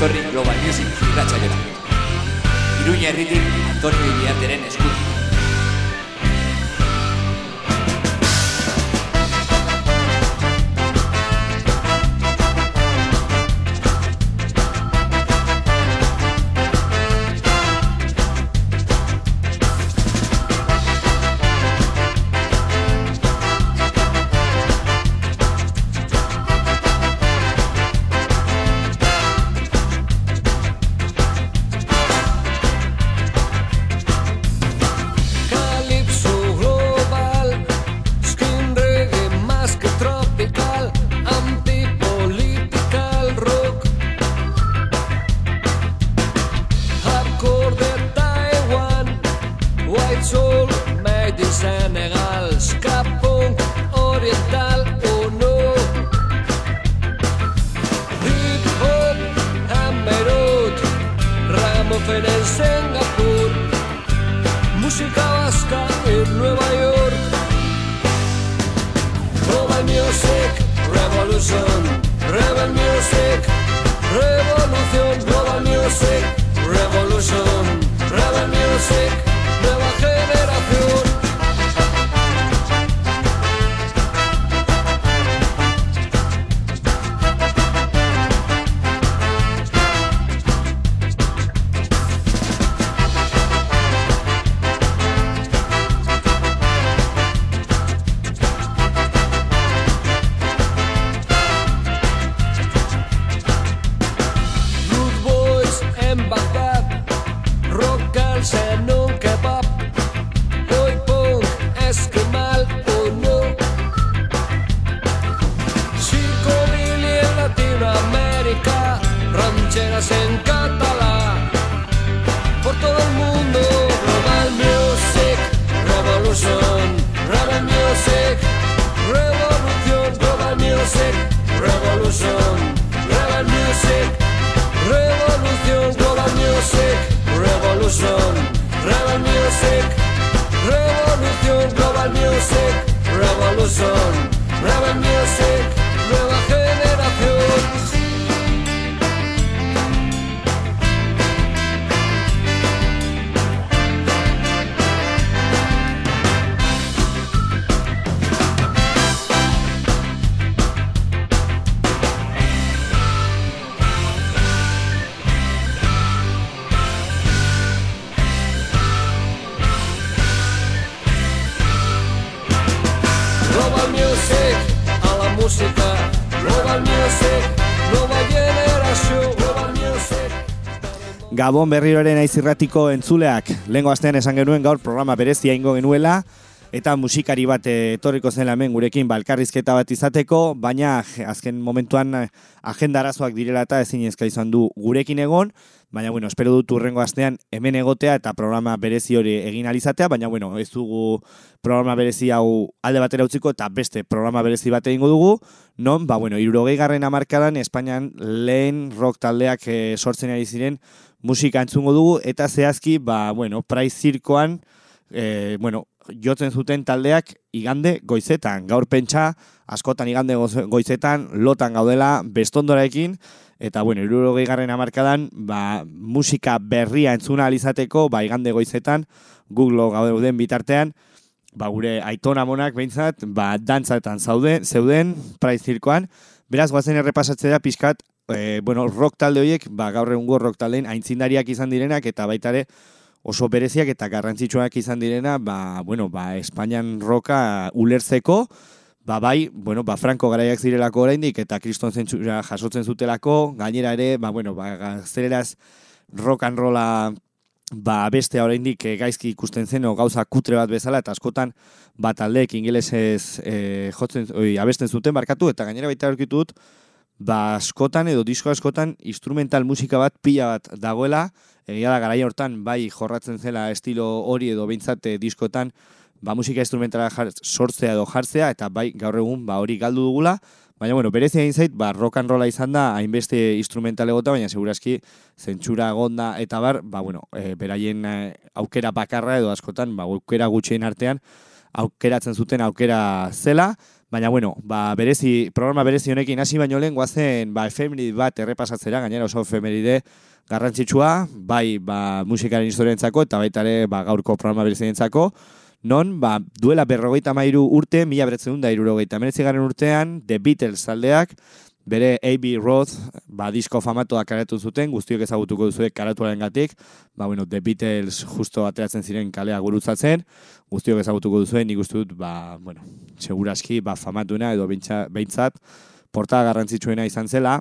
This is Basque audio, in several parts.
etorri Global Music irratxa jora. Iruña herritik Antonio Iriarteren eskutik. Gabon berriroren aizirratiko entzuleak. Lengo astean esan genuen gaur programa berezia ingo genuela, eta musikari bat etorriko zen hemen gurekin balkarrizketa bat izateko, baina azken momentuan agenda arazoak direla eta ezin ezka izan du gurekin egon, baina bueno, espero dut urrengo astean hemen egotea eta programa berezi hori egin alizatea, baina bueno, ez dugu programa berezi hau alde batera utziko eta beste programa berezi bat egingo dugu, non, ba bueno, irurogei garren amarkadan Espainian lehen rock taldeak e, sortzen ari ziren musika entzungo dugu, eta zehazki, ba, bueno, praiz zirkoan, e, bueno, jotzen zuten taldeak igande goizetan. Gaur pentsa, askotan igande goizetan, lotan gaudela bestondoraekin, eta, bueno, iruro garren amarkadan, ba, musika berria entzuna alizateko, ba, igande goizetan, Google gauden bitartean, ba, gure aitona monak behintzat, ba, dantzaetan zauden, zeuden, praiz zirkoan, Beraz, guazen errepasatzea pixkat e, bueno, rock talde horiek, ba, gaur egungo rock taldeen aintzindariak izan direnak, eta baita ere oso bereziak eta garrantzitsuak izan direna, ba, bueno, ba, Espainian roka ulertzeko, ba, bai, bueno, ba, Franco garaiak zirelako oraindik eta kriston zentzura jasotzen zutelako, gainera ere, ba, bueno, ba, zereraz rock and rolla ba, beste oraindik e, gaizki ikusten zen, o, gauza kutre bat bezala, eta askotan, ba, taldeek ingelesez e, jotzen, oi, abesten zuten barkatu, eta gainera baita aurkitut, ba askotan edo disko askotan instrumental musika bat pila bat dagoela, egia da garai hortan bai jorratzen zela estilo hori edo behintzat eh, diskotan ba musika instrumentala sortzea edo jartzea eta bai gaur egun ba hori galdu dugula, baina bueno, berezi egin zait, ba rock and rolla izan da hainbeste instrumental egota, baina segurazki zentsura gonda eta bar, ba bueno, e, beraien eh, aukera bakarra edo askotan, ba aukera gutxien artean aukeratzen zuten aukera zela, Baina, bueno, ba, berezi, programa berezi honekin hasi baino lehen guazen ba, efemerid bat errepasatzera, gainera oso efemeride garrantzitsua, bai ba, musikaren historientzako eta baita ere ba, gaurko programa berezi non ba, duela berrogeita mairu urte, mila beretzen da irurogeita garen urtean, The Beatles taldeak, bere A.B. Roth, ba, disko famatoa karatu zuten, guztiok ezagutuko duzuek karatuaren gatik, ba, bueno, The Beatles justo ateratzen ziren kalea gurutzatzen, guztiok ezagutuko duzuen, nik dut, ba, bueno, seguraski, ba, famatuena edo behintzat, porta garrantzitsuena izan zela,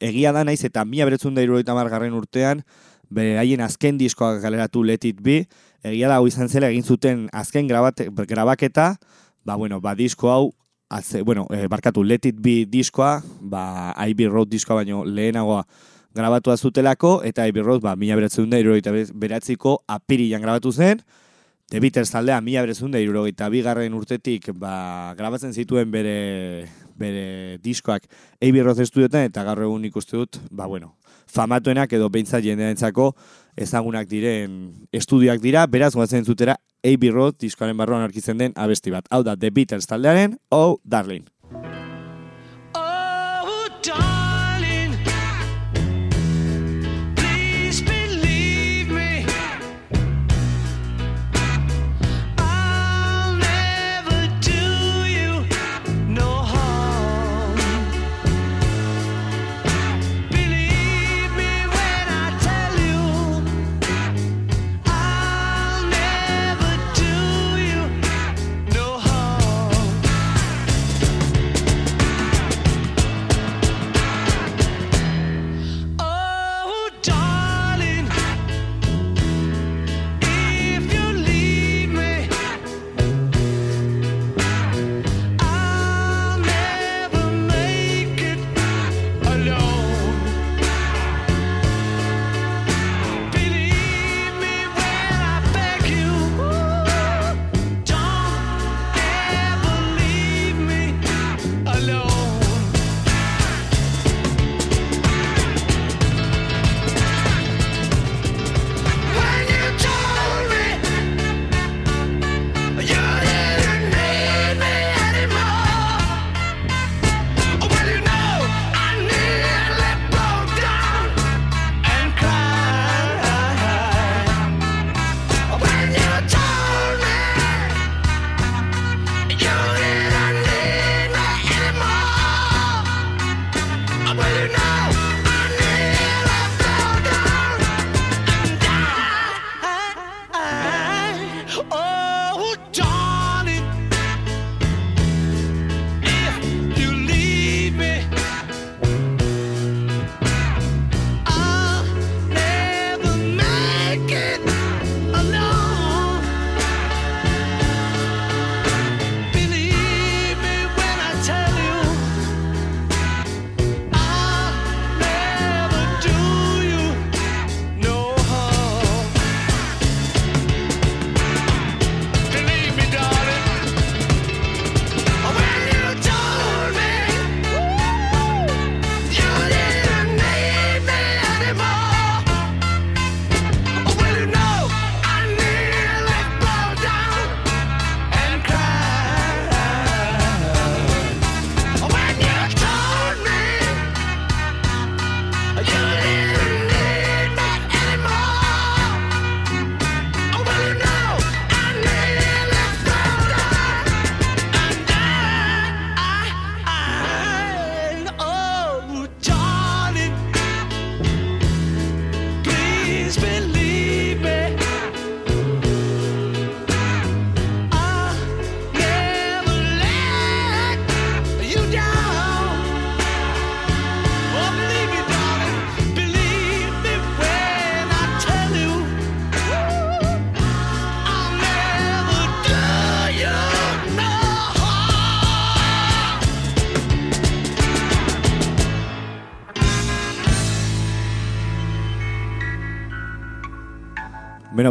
egia da naiz eta mila beretzun da irurogeita garren urtean, bere haien azken diskoak galeratu Let It Be, egia da hau izan zela egin zuten azken grabate, grabaketa, ba, bueno, ba, disko hau Aze, bueno, e, barkatu Let It Be diskoa, ba, Ivy Road diskoa baino lehenagoa grabatu azutelako, eta Ivy Road, ba, mila beratzen da, beratziko apirian grabatu zen, The Beatles taldea mila beratzen da, irurogeita bigarren urtetik, ba, grabatzen zituen bere, bere diskoak Ivy Road estudioetan, eta gaur egun ikuste dut, ba, bueno, famatuenak edo beintza jendearentzako ezagunak diren estudioak dira, beraz guatzen zutera A.B. Road diskoaren barruan arkitzen den abesti bat. Hau da The Beatles taldearen, Oh Darling.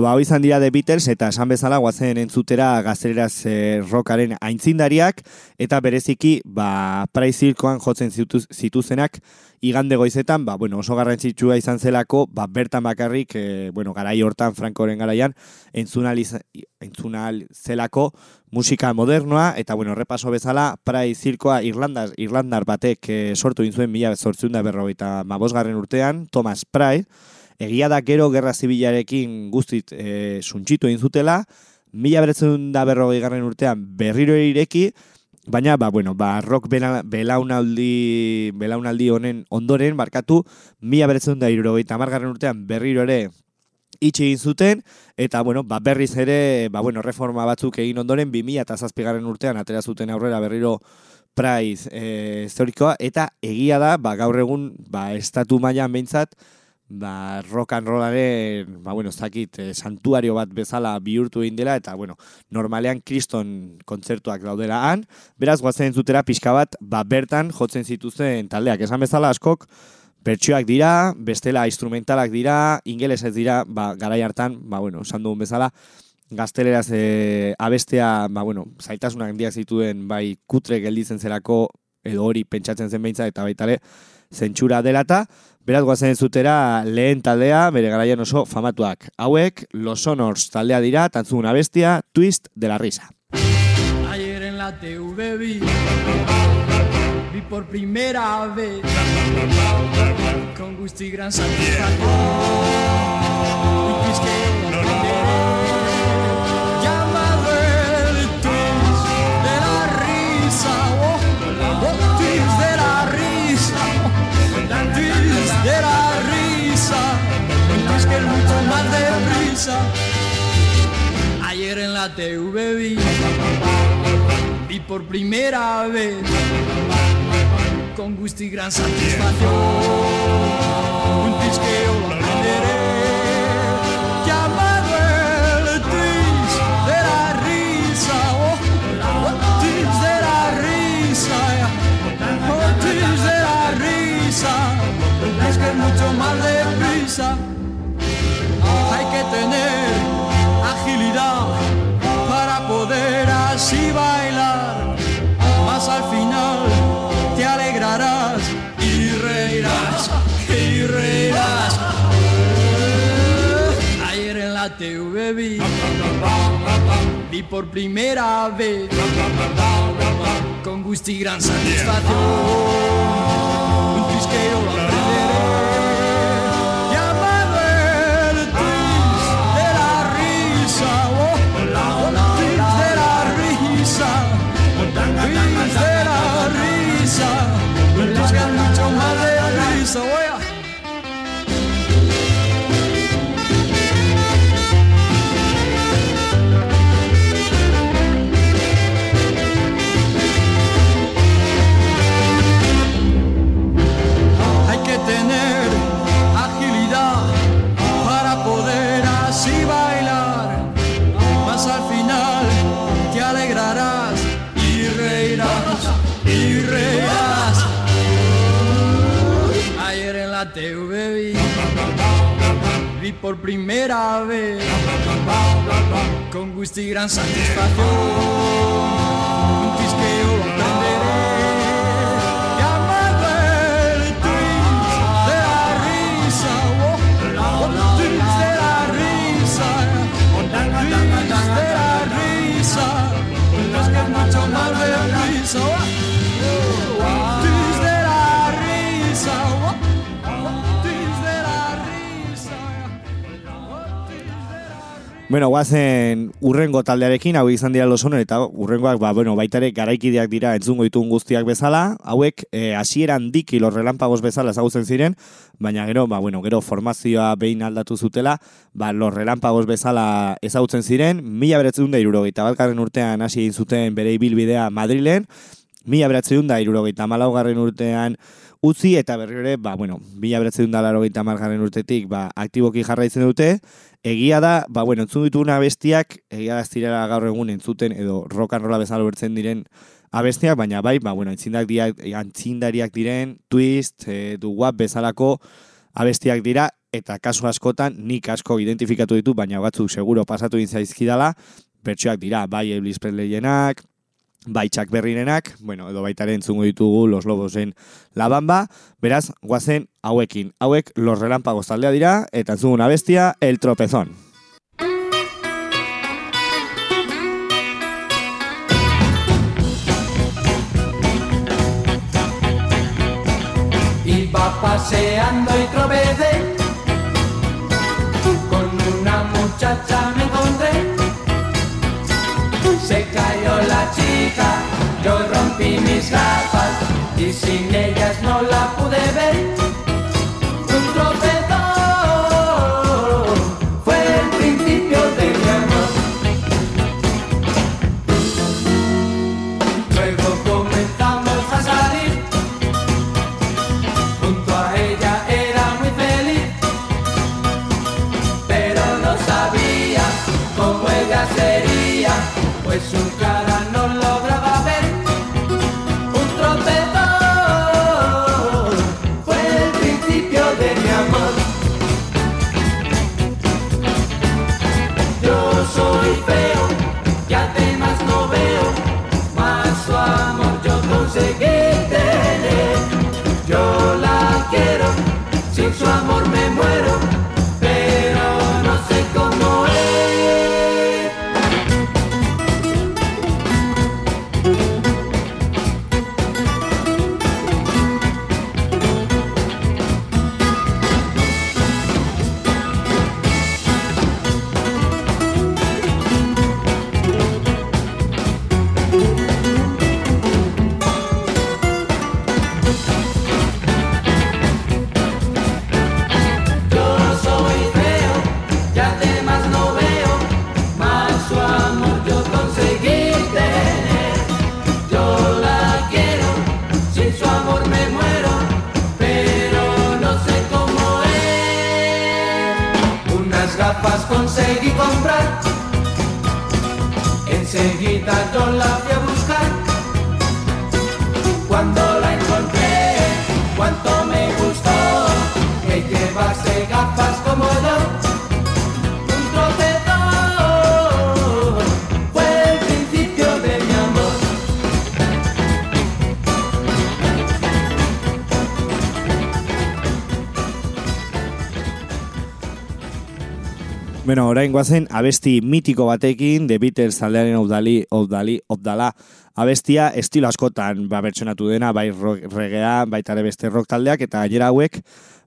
Ba, izan dira The Beatles eta esan bezala guazen entzutera gaztereraz e, rockaren aintzindariak eta bereziki ba, praizirkoan jotzen zituzenak. Igande goizetan, ba, bueno, oso garrantzitsua izan zelako, ba, bertan bakarrik, e, bueno, garai hortan, Frankoren garaian, entzunal, entzunal zelako musika modernoa, eta, bueno, repaso bezala, prai zirkoa Irlandar, Irlandar batek e, sortu inzuen mila sortziun da berrogeita mabosgarren urtean, Thomas Prai, egia da gero gerra zibilarekin guztit e, suntxitu egin zutela, mila beretzen da berrogei garren urtean berriro ireki, baina, ba, bueno, ba, rock belaunaldi, belaunaldi honen ondoren, markatu, mila beretzen da irurogei tamargarren urtean berriro ere itxe egin zuten, eta, bueno, ba, berriz ere, ba, bueno, reforma batzuk egin ondoren, bi mila eta zazpigarren urtean atera zuten aurrera berriro prize e, historikoa, eta egia da, ba, gaur egun, ba, estatu mailan behintzat, ba, rock and rollaren, ba, bueno, zakit, eh, santuario bat bezala bihurtu egin dela, eta, bueno, normalean kriston kontzertuak daudela han, beraz, guazen zutera pixka bat, ba, bertan jotzen zituzen taldeak, esan bezala askok, bertsioak dira, bestela instrumentalak dira, ingeles ez dira, ba, garai hartan, ba, bueno, esan dugun bezala, gazteleraz e, abestea, ba, bueno, zaitasunak handiak zituen, bai, kutre gelditzen zerako, edo hori pentsatzen zen behintza, eta baitale, zentsura delata, Beraz, guazen zutera lehen taldea, bere garaian oso famatuak. Hauek, Los Honors taldea dira, tantzun bestia, Twist de la Risa. Ayer en la TV vi, vi por primera vez, con gusto y gran satisfacción, twist Ayer en la TV vi, vi por primera vez, con gusto y gran satisfacción, un tisqueo lo aprenderé. Llamado el twist de la risa, oh, oh, twist de la risa, oh, twist de la risa es que mucho más deprisa hay que tener agilidad para poder así bailar. Más al final te alegrarás y reirás, y reirás. Ayer en la TV vi, vi por primera vez con gusto y gran satisfacción un trisqueo por primera vez, con gusto y gran satisfacción, un tisqueo lo aprenderé. Llamado el twist de la risa, oh, de la risa, twist de la risa, es que mucho más de risa, Bueno, guazen urrengo taldearekin, hau izan dira los honor, eta urrengoak, ba, bueno, baitare garaikideak dira entzungo ditun guztiak bezala, hauek, eh, hasieran diki los relampagos bezala ezagutzen ziren, baina gero, ba, bueno, gero formazioa behin aldatu zutela, ba, los relampagos bezala ezagutzen ziren, mila beretzen da irurogeita batgarren urtean hasi zuten bere ibilbidea Madrilen, mila beretzen da irurogeita malaugarren urtean utzi eta berriro ere, ba, bueno, mila beretzen da larogeita margarren urtetik, ba, aktiboki jarraitzen dute, egia da, ba, bueno, entzun dituguna abestiak, egia da ez direla gaur egun entzuten, edo rolla bezala bertzen diren abestiak, baina bai, ba, bueno, antzindariak, antzindariak diren, twist, e, du guap bezalako abestiak dira, eta kasu askotan nik asko identifikatu ditu, baina batzuk seguro pasatu zaizkidala, bertsoak dira, bai Elvis Presleyenak, bai Chuck Berrirenak, bueno, edo baita entzungo ditugu Los Lobosen La Bamba, beraz, guazen hauekin. Hauek Los Relampagos taldea dira, eta entzunguna bestia, El Tropezón. Iba paseando y tropecé con una muchacha me encontré. Se cayó la chica, yo rompí mis gafas y sin ellas no la pude ver. es un Bueno, orain guazen abesti mitiko batekin, The Beatles taldearen obdali, obdali, obdala abestia estilo askotan ba, bertsonatu dena, bai regea, baita ere beste rock taldeak, eta gainera hauek,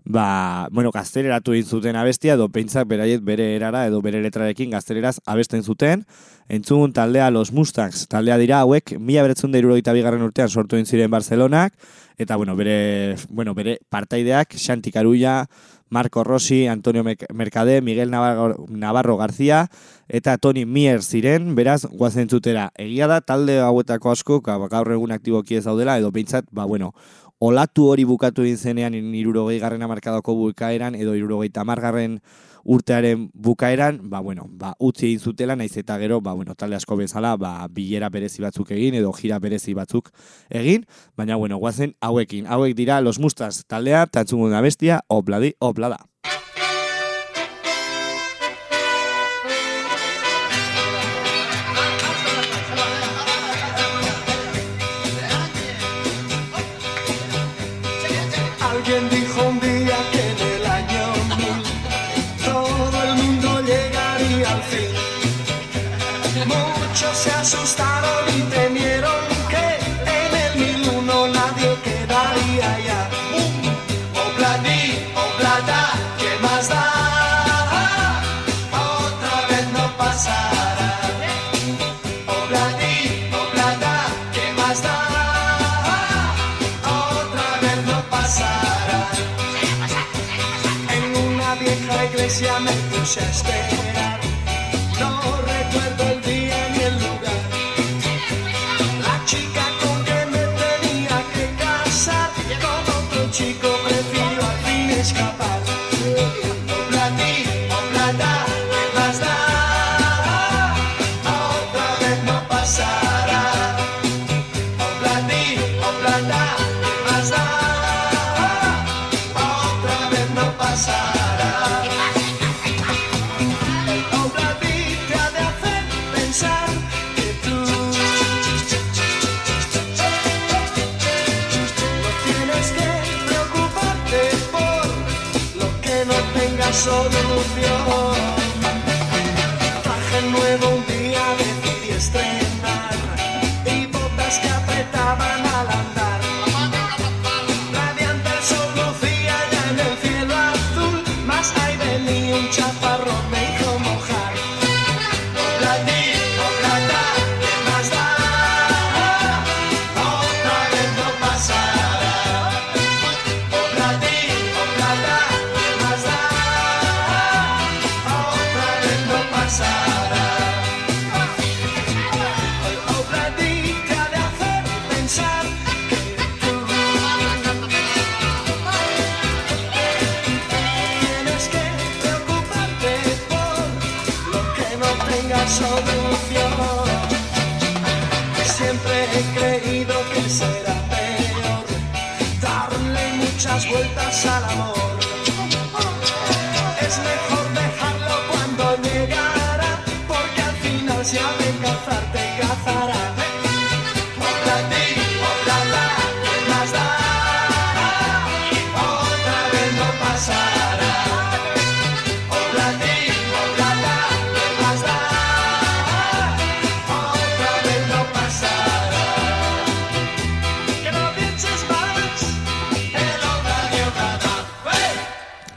ba, bueno, gazteleratu egin zuten abestia, edo peintzak beraiet bere erara, edo bere letrarekin gazteleraz abesten zuten, entzun taldea Los Mustangs, taldea dira hauek, mila beretzun da bigarren urtean sortu egin ziren Barcelonak, eta bueno, bere, bueno, bere partaideak, Xanti Carulla, Marco Rossi, Antonio Mercade, Miguel Navarro, García eta Toni Mier ziren, beraz, guazen zutera. Egia da, talde hauetako asko, gaur egun aktiboki ez daudela, edo behintzat, ba, bueno, olatu hori bukatu egin zenean irurogei garren amarkadako bukaeran, edo irurogei tamargarren urtearen bukaeran, ba, bueno, ba, utzi egin zutela, naiz eta gero, ba, bueno, talde asko bezala, ba, bilera berezi batzuk egin, edo gira berezi batzuk egin, baina, bueno, guazen hauekin. Hauek dira Los Mustas taldea, tantzungun da bestia, obladi, oblada. En una vieja iglesia me puse a esperar. No recuerdo que será peor darle muchas vueltas al amor.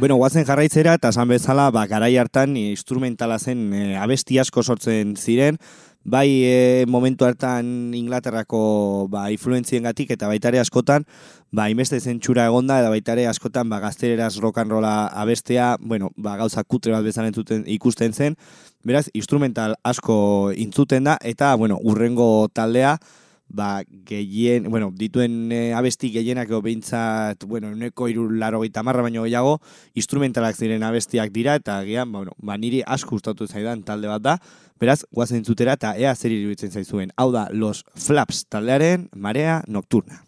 Bueno, guazen jarraitzera, eta esan bezala, ba, garai hartan instrumentala zen e, abesti asko sortzen ziren, bai e, momentu hartan Inglaterrako ba, influentziengatik eta baitare askotan, ba, imeste zentsura egonda, eta baitare askotan ba, gaztereraz rolla abestea, bueno, ba, gauza kutre bat bezala entzuten, ikusten zen, beraz, instrumental asko intzuten da, eta, bueno, urrengo taldea, ba, gehien, bueno, dituen e, abesti gehienak behintzat, bueno, uneko iru laro marra baino gehiago, instrumentalak ziren abestiak dira, eta gian, ba, bueno, ba, niri asko gustatu zaidan talde bat da, beraz, guazen zutera, eta ea zer iruditzen zaizuen. Hau da, Los Flaps taldearen Marea Nocturna.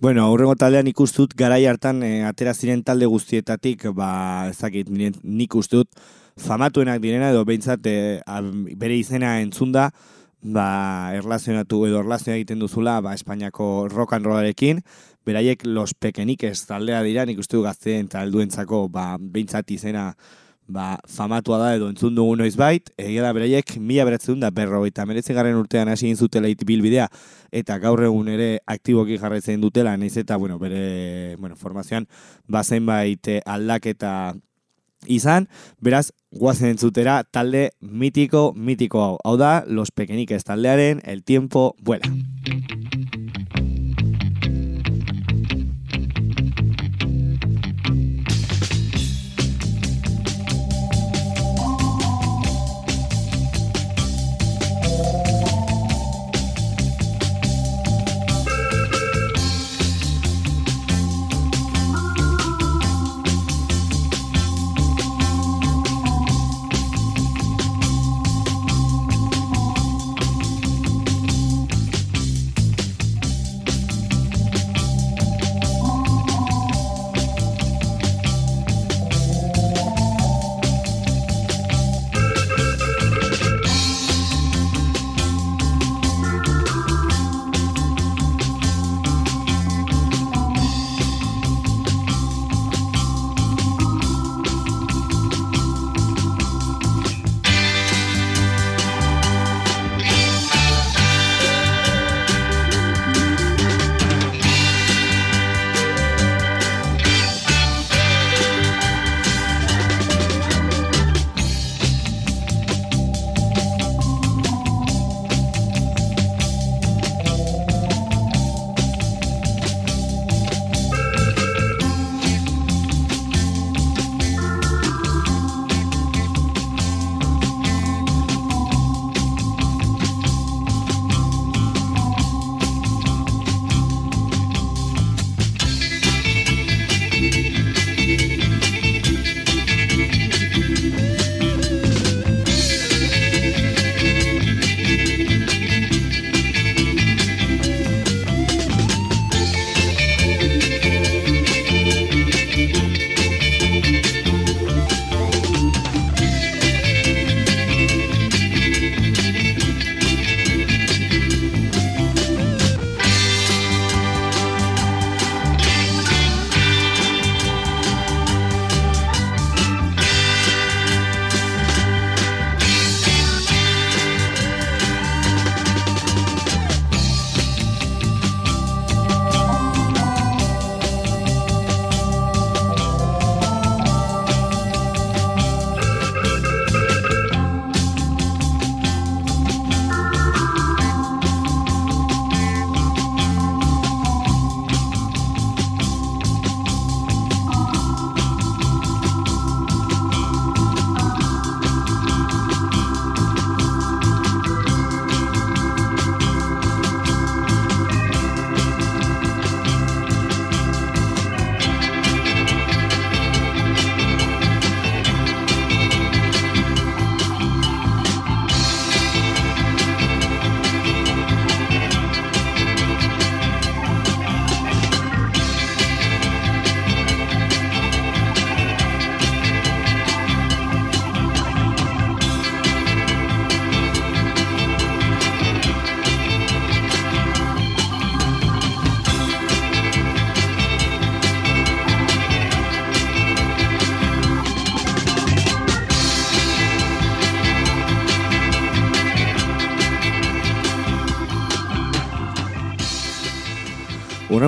Bueno, aurrengo taldean ikustut garai hartan e, atera ziren talde guztietatik, ba, ezakit, nire- nik ustut famatuenak direna edo behintzat e, bere izena entzunda, ba, erlazionatu edo erlazioa egiten duzula ba, Espainiako rock and rollarekin, beraiek los pekenikes taldea dira, nik uste du gazteen eta helduentzako ba, behintzat izena ba, famatua da edo entzun dugu noiz bait, egia da beraiek mila beratzen da berrogeita meretzi garen urtean hasi zutela bilbidea, eta gaur egun ere aktiboki jarraitzen dutela, naiz eta, bueno, bere, bueno, formazioan, bazen bait eh, aldaketa izan, beraz, guazen entzutera talde mitiko, mitiko hau. Hau da, Los Pequeñiques taldearen, El Tiempo Vuela.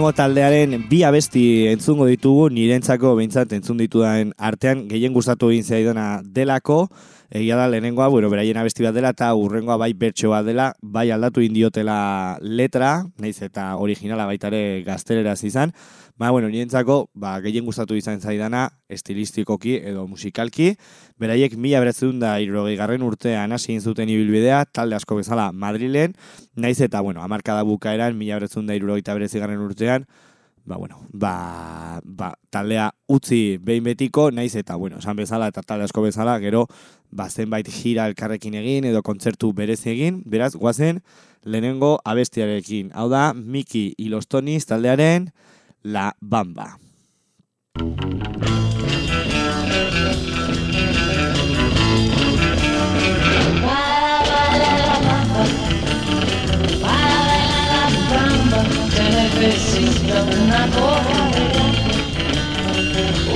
Urrengo taldearen bi abesti entzungo ditugu, nirentzako behintzat entzun ditudan artean, gehien gustatu egin zaidana delako, egia da lehenengoa, bueno, beraien abesti bat dela, eta urrengoa bai bertso bat dela, bai aldatu indiotela letra, naiz eta originala baitare gaztelera izan, Ba, bueno, nientzako, ba, gehien gustatu izan zaidana, estilistikoki edo musikalki. Beraiek mila beratzen da irrogei garren urtean hasi zuten ibilbidea, talde asko bezala Madrilen, naiz eta, bueno, amarkada bukaeran, mila beratzen da irrogei garren urtean, ba, bueno, ba, ba, taldea utzi behin betiko, naiz eta, bueno, esan bezala eta talde asko bezala, gero, ba, zenbait jira elkarrekin egin edo kontzertu berez egin, beraz, guazen, lehenengo abestiarekin. Hau da, Miki Ilostoniz taldearen, La Bamba. necesita una correa,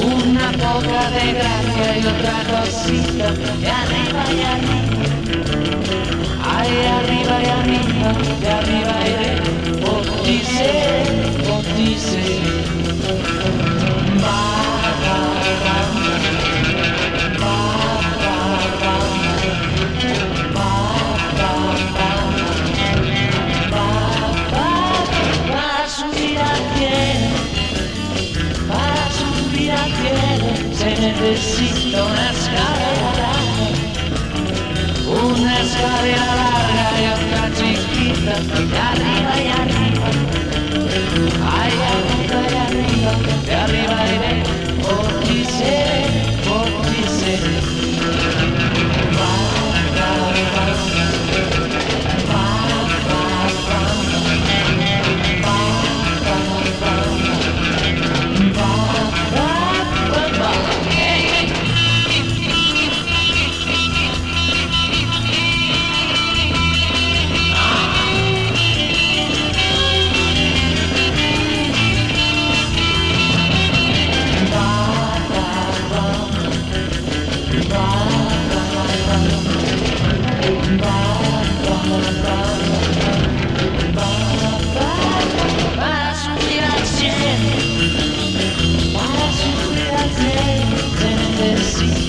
una correa poca de gracia y otra cosita, y arriba y arriba. Ay, arriba y arriba, y arriba necesita una escalera larga, una escalera larga y otra chiquita, y arriba y see.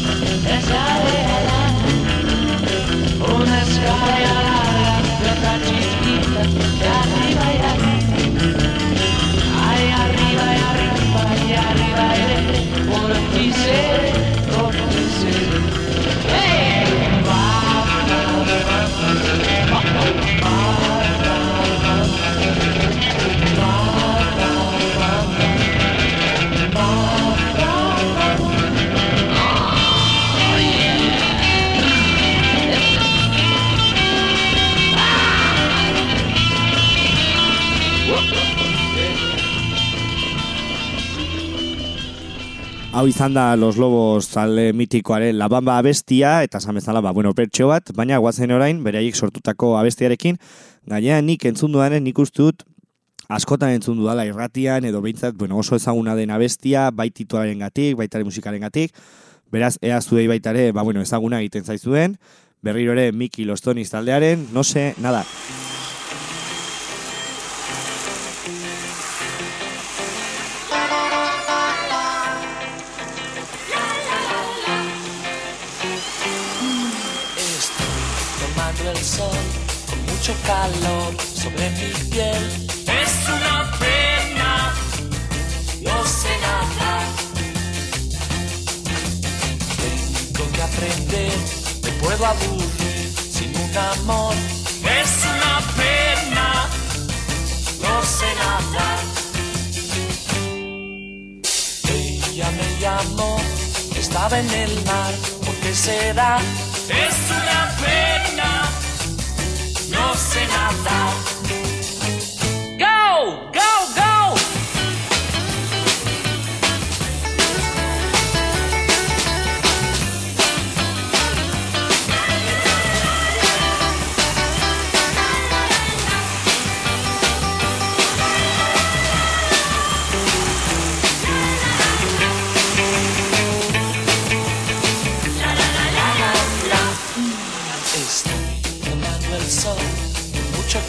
Hau izan da Los Lobos talde mitikoaren La Bamba abestia, eta esan bezala, ba, bueno, pertxo bat, baina guazen orain, beraiek sortutako abestiarekin, gainean nik entzun dudanen nik uste dut askotan entzun dudala irratian, edo behintzat, bueno, oso ezaguna den abestia, bai tituaren gatik, baitare musikaren gatik, beraz, ea zuei baitare, ba, bueno, ezaguna egiten zaizuen, berriro ere Miki Lostoniz taldearen, no se, nada. Con mucho calor sobre mi piel. Es una pena, no sé nada. Tengo que aprender, me puedo aburrir sin un amor. Es una pena, no sé nada. Ella me llamó, estaba en el mar, ¿por qué será? Es una pena, out.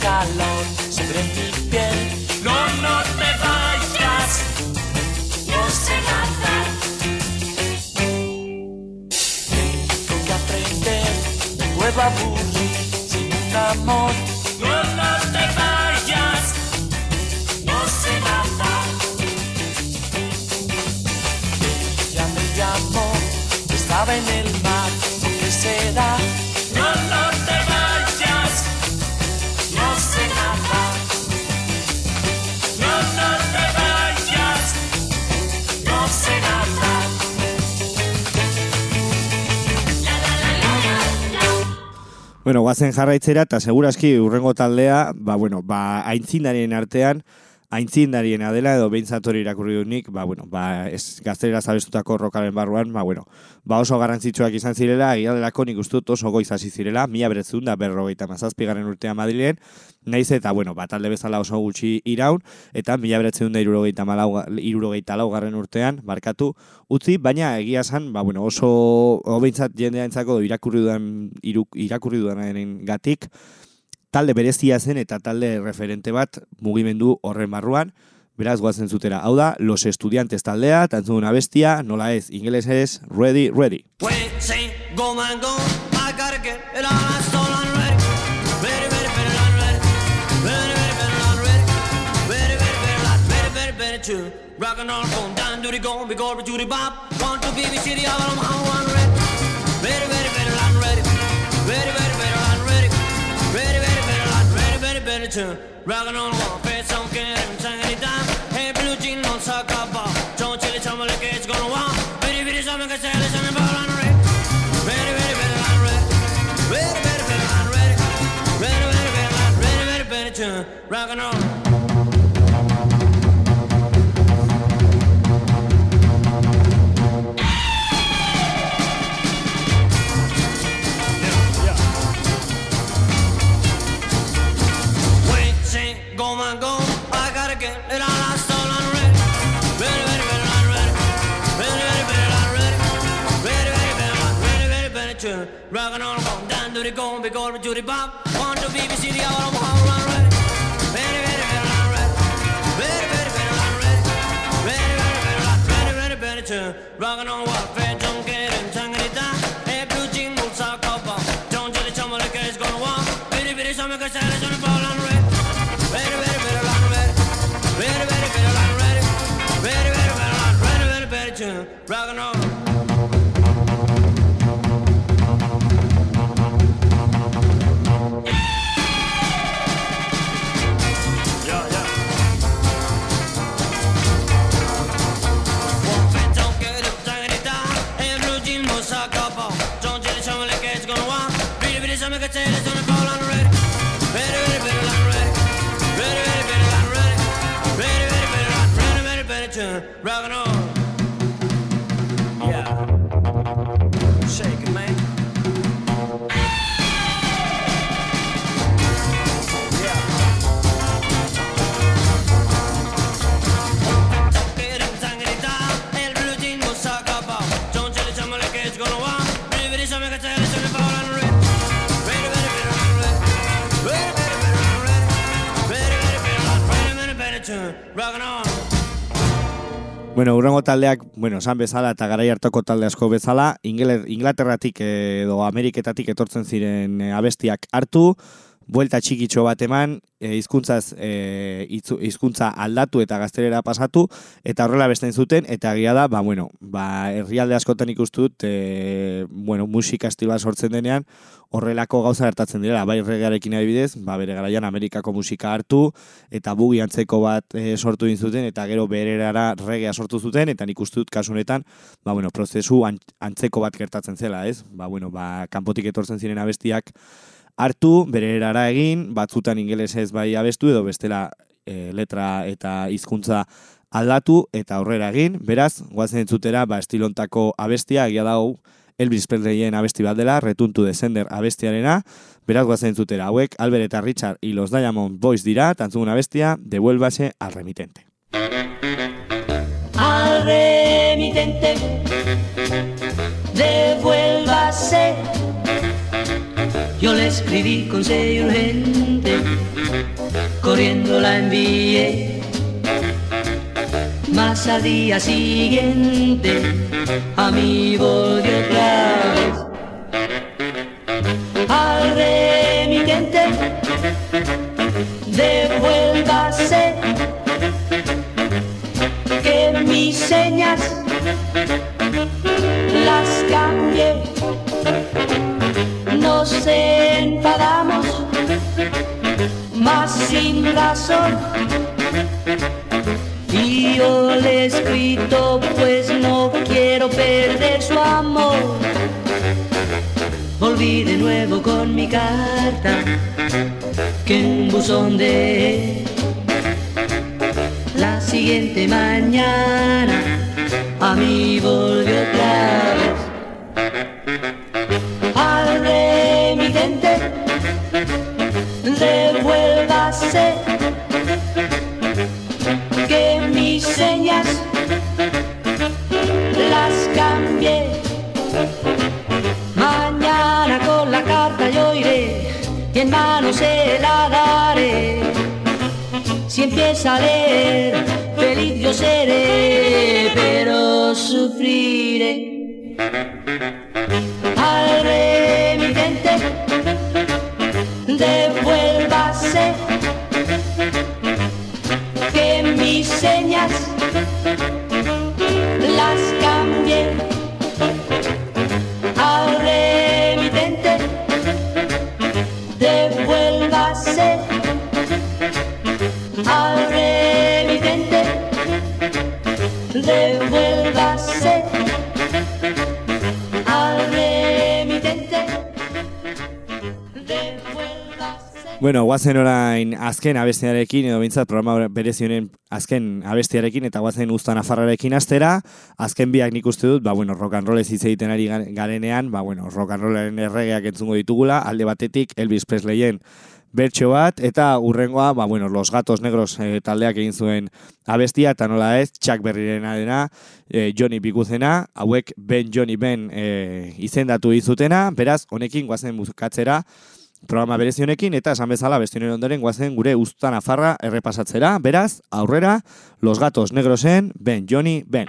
Calor sobre mi piel. No, no te vayas, no sé nada. Tengo que aprender, me puedo aburrir sin un amor. Bueno, guazen jarraitzera, eta seguraski urrengo taldea, ba, bueno, ba, aintzindarien artean, aintzindariena dela edo behintzat hori irakurri dut nik, ba, bueno, ba, ez gaztelera zabestutako rokaren barruan, ba, bueno, ba oso garrantzitsuak izan zirela, egia delako nik ustut oso goiz hasi zirela, mila beretzun da berrogeita mazazpigaren urtea Madrilen, naiz eta, bueno, ba, talde bezala oso gutxi iraun, eta mila beretzun da irurogeita, malau, irurogeita laugarren urtean, barkatu, utzi, baina egia esan, ba, bueno, oso, behintzat jendea entzako irakurri dudan, iruk, irakurri dudanaren gatik, talde berezia zen eta talde referente bat mugimendu horren barruan, beraz goazen zutera. Hau da, Los Estudiantes taldea, tantzun una bestia, nola ez, ingeles ez, ready, ready. To be the city of all every. Rockin' on the wall, face on, get every time. Hey, blue jean, don't suck up. begåvor med Juri Bam. One, two, BBC, the hour of how I'm ready. I'm to on what fair don't get in Tanganyika. Hey, blue jean boots are. Don't tell the chum what the gonna want. Bitty, bitty, some of the girls on the ball, I'm ready. Very, very, very, I'm ready. Very, very, very, ready. Very, very, very, ready. Very, very, rockin' on. Bueno, urrengo taldeak, bueno, esan bezala eta garai hartoko talde asko bezala, Ingele- Inglaterratik edo Ameriketatik etortzen ziren eh, abestiak hartu, buelta txikitxo bat eman, e, hizkuntzaz e, hizkuntza aldatu eta gaztelera pasatu, eta horrela bestein zuten, eta egia da, ba, bueno, ba, herrialde askotan ikustu dut, e, bueno, musika estilo bat sortzen denean, horrelako gauza gertatzen direla, bai regearekin adibidez, ba, bere garaian Amerikako musika hartu, eta bugi antzeko bat e, sortu egin zuten, eta gero bererara regea sortu zuten, eta nik uste dut kasu honetan, ba, bueno, prozesu an- antzeko bat gertatzen zela, ez? Ba, bueno, ba, kanpotik etortzen ziren abestiak hartu, bere erara egin, batzutan ingelesez bai abestu, edo bestela e, letra eta hizkuntza aldatu eta aurrera egin. Beraz, goazen entzutera, ba, estilontako abestia, egia dago, Elvis Presleyen abesti bat dela, retuntu descender abestiarena, beraz goazen entzutera hauek, Albert eta Richard y los Diamond Boys dira, tantzun abestia, devuélvase al remitente. al remitente, devuélvase. Yo le escribí con sello urgente, corriendo la envié. Más al día siguiente, a mí volvió otra vez. Al remitente, devuélvase que mis señas las cambié. Nos enfadamos, más sin razón. Y yo le he escrito, pues no quiero perder su amor. Volví de nuevo con mi carta, que en un buzón de siguiente mañana a mí volvió otra vez. Al remitente devuélvase que mis señas las cambié. Mañana con la carta yo iré y en mano se la daré. Si empieza a leer, feliz yo seré, pero sufriré. Al Bueno, guazen orain azken abestiarekin, edo bintzat programa berezionen azken abestiarekin, eta guazen usta nafarrarekin astera, azken biak nik uste dut, ba, bueno, rock and roll ez egiten ari ga- garenean, ba, bueno, rock and rollaren erregeak entzungo ditugula, alde batetik Elvis Presleyen bertxo bat, eta urrengoa, ba, bueno, Los Gatos Negros eh, taldeak egin zuen abestia, eta nola ez, Chuck Berryren dena, eh, Johnny Biguzena, hauek Ben Johnny Ben eh, izendatu izutena, beraz, honekin guazen bukatzera, programa berezionekin eta esan bezala bestionen ondoren guazen gure usta nafarra errepasatzera. Beraz, aurrera, Los Gatos Negrosen, Ben Johnny Ben.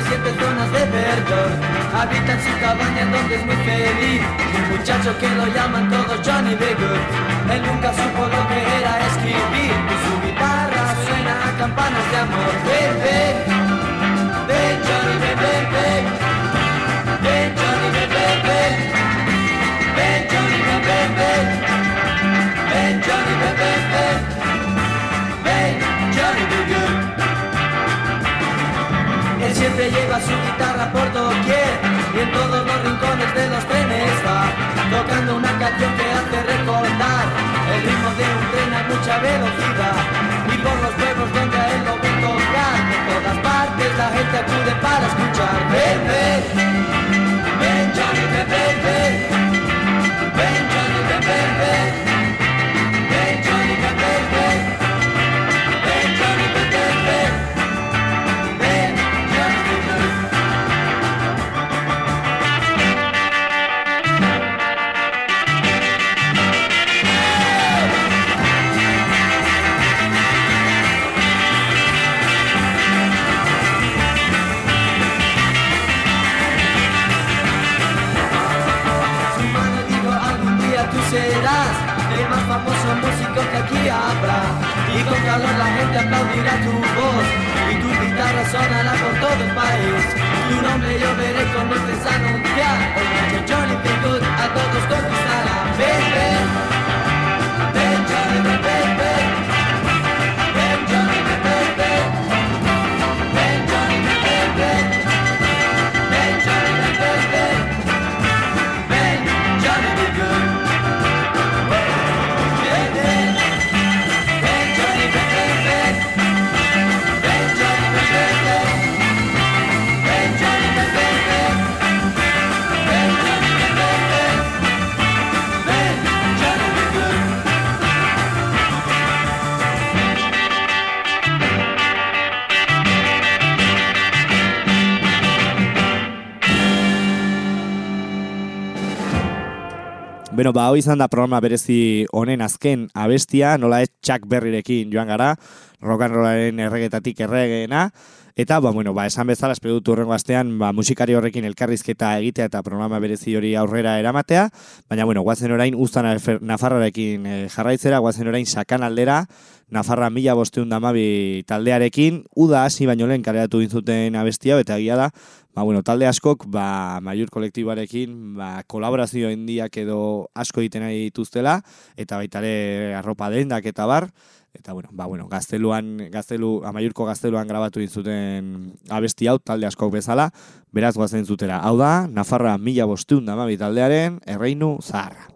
Siete zonas de verdor. Habita en su cabaña donde es muy feliz. Un muchacho que lo llaman todos Johnny B. Good. Él nunca supo lo que era escribir. Su guitarra suena a campanas de amor. Ven, ven, ven Johnny, ven, ven. Ven siempre lleva su guitarra por doquier y en todos los rincones de los trenes va tocando una canción que hace recordar el ritmo de un tren a mucha velocidad. Y por los pueblos donde a él lo ven tocar de todas partes la gente acude para escuchar. Ven ven ven Johnny ven aquí habrá. Y con calor la gente aplaudirá tu voz y tu guitarra sonará por todo el país. Tu nombre yo veré con luces anunciar el Johnny. Good a todos conquistará. Ven ven Beno, ba, hau izan da programa berezi honen azken abestia, nola ez Chuck Berryrekin joan gara, rollaren erregetatik erregeena, Eta, ba, bueno, ba, esan bezala, espero dut urrengo astean, ba, musikari horrekin elkarrizketa egitea eta programa berezi hori aurrera eramatea, baina, bueno, guazen orain, ustan Nafarrarekin eh, jarraitzera, guazen orain sakan aldera, Nafarra mila bosteun damabi taldearekin, uda hasi baino lehen kareatu dintzuten abestia, eta egia da, ba, bueno, talde askok, ba, maiur kolektibarekin, ba, kolaborazio hendiak edo asko egiten nahi dituztela, eta baitare arropa dendak eta bar, eta bueno, ba, bueno, gazteluan, gaztelu, amaiurko gazteluan grabatu dintzuten abesti hau, talde askok bezala, beraz guazen zutera. Hau da, Nafarra mila bosteun damabi taldearen, erreinu zaharra.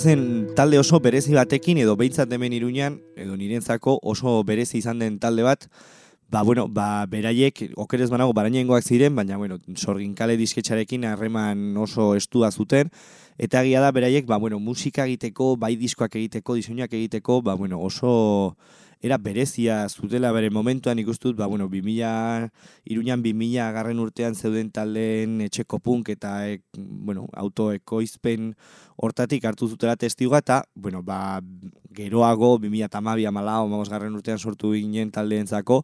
Guazen talde oso berezi batekin, edo behintzat hemen iruñan, edo nirentzako oso berezi izan den talde bat, ba, bueno, ba, beraiek, okerez banago, barainengoak ziren, baina, bueno, sorginkale disketxarekin harreman oso estua zuten, eta egia da, beraiek, ba, bueno, musika egiteko, bai diskoak egiteko, diseinuak egiteko, ba, bueno, oso era berezia zutela bere momentuan ikustut, ba, bueno, 2000, iruñan 2000 garren urtean zeuden taldeen etxeko punk eta e, bueno, autoekoizpen hortatik hartu zutela testigoa eta, bueno, ba, geroago 2000 eta malau, garren urtean sortu ginen taldeentzako,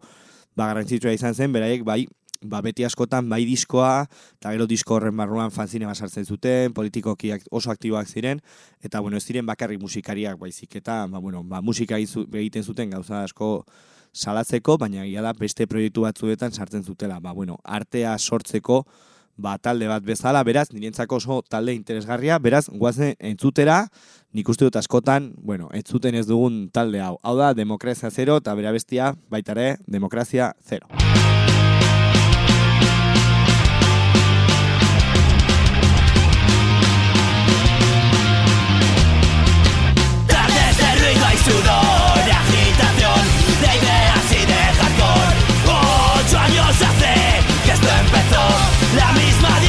ba, garrantzitsua izan zen, beraiek, bai, ba, beti askotan bai diskoa, eta gero disko horren barruan fanzine sartzen zuten, politikoki ak- oso aktiboak ziren, eta bueno, ez ziren bakarrik musikariak baizik, eta ba, bueno, ba, musika egiten zuten gauza asko salatzeko, baina egia da beste proiektu batzuetan sartzen zutela. Ba, bueno, artea sortzeko ba, talde bat bezala, beraz, nirentzako oso talde interesgarria, beraz, guazen entzutera, nik uste dut askotan, bueno, entzuten ez dugun talde hau. Hau da, demokrazia zero, eta bera bestia, baitare, demokrazia zero. De agitación, de ideas y de hardcore. Ocho años hace que esto empezó, la misma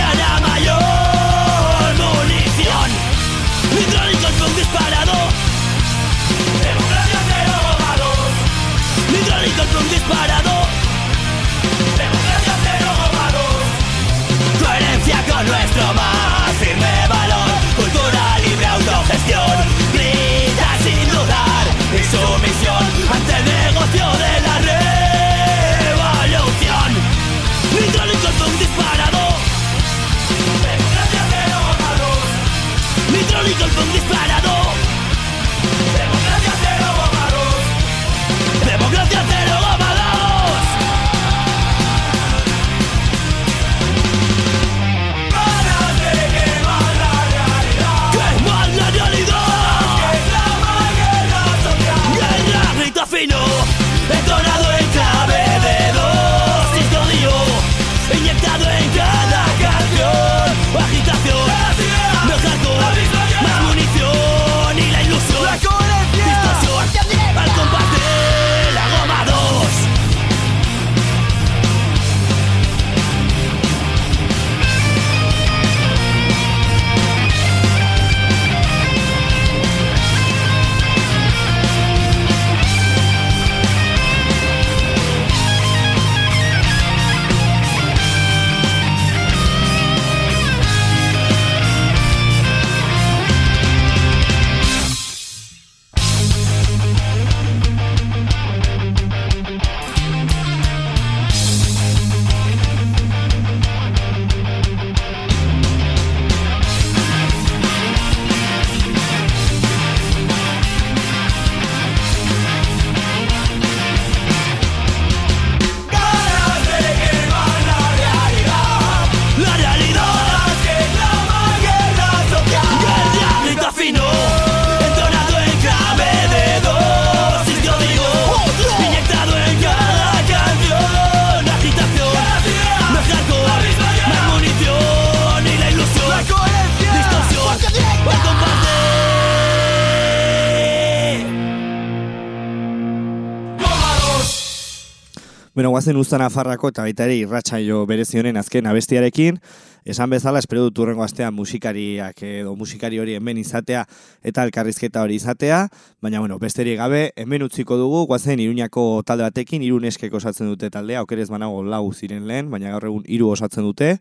Bueno, guazen uztan afarrako eta baita ere irratsaio berezionen azken abestiarekin, esan bezala espero dut urrengo astean musikariak edo musikari hori hemen izatea eta elkarrizketa hori izatea, baina bueno, besterik gabe hemen utziko dugu, guazen Iruñako talde batekin, hiru neskek osatzen dute taldea, okerez banago lau ziren lehen, baina gaur egun hiru osatzen dute,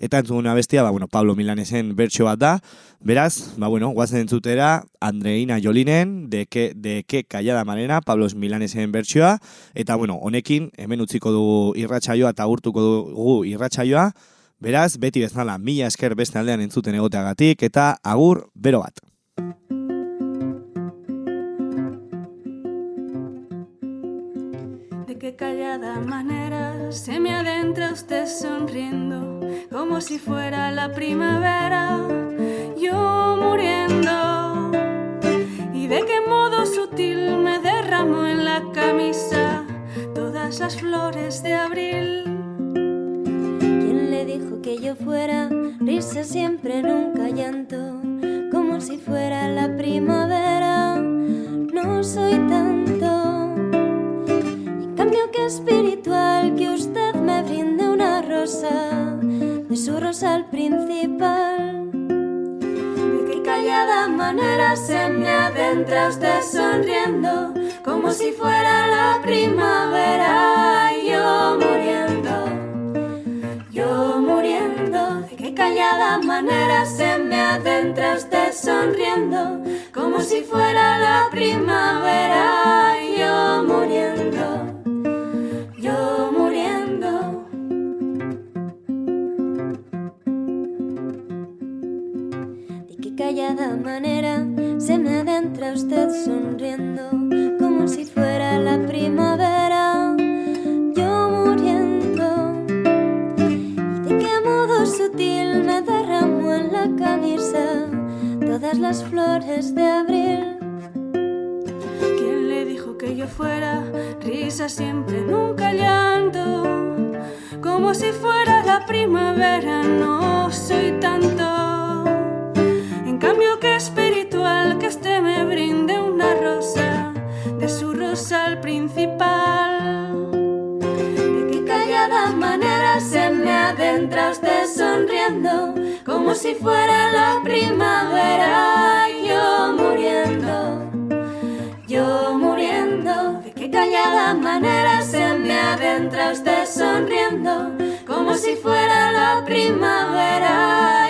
eta entzuguna bestia, ba, bueno, Pablo Milanesen bertso bat da, beraz, ba, bueno, guazen entzutera, Andreina Jolinen, de que, de que callada manera, Pablo Milanesen bertsioa, eta, bueno, honekin, hemen utziko dugu irratsaioa eta urtuko dugu irratsaioa, beraz, beti bezala, mila esker beste aldean entzuten egoteagatik, eta agur, bero bat. De qué callada manera se me adentra usted sonriendo, como si fuera la primavera, yo muriendo. Y de qué modo sutil me derramo en la camisa todas las flores de abril. ¿Quién le dijo que yo fuera risa siempre, nunca llanto? Como si fuera la primavera, no soy tanto. En cambio que espiritual que usted me brinde una rosa, de su rosal principal. De qué callada manera se me adentra usted sonriendo, como si fuera la primavera, y yo muriendo, Qué callada manera se me adentraste sonriendo, como si fuera la primavera, y yo muriendo, yo muriendo. De qué callada manera se me adentra usted sonriendo las flores de abril. ¿Quién le dijo que yo fuera risa siempre, nunca llanto? Como si fuera la primavera, no soy tanto. En cambio, que espiritual que este me brinde una rosa, de su rosal principal. Usted sonriendo, como si fuera la primavera. Yo muriendo, yo muriendo. De qué callada manera se me adentra usted sonriendo, como si fuera la primavera.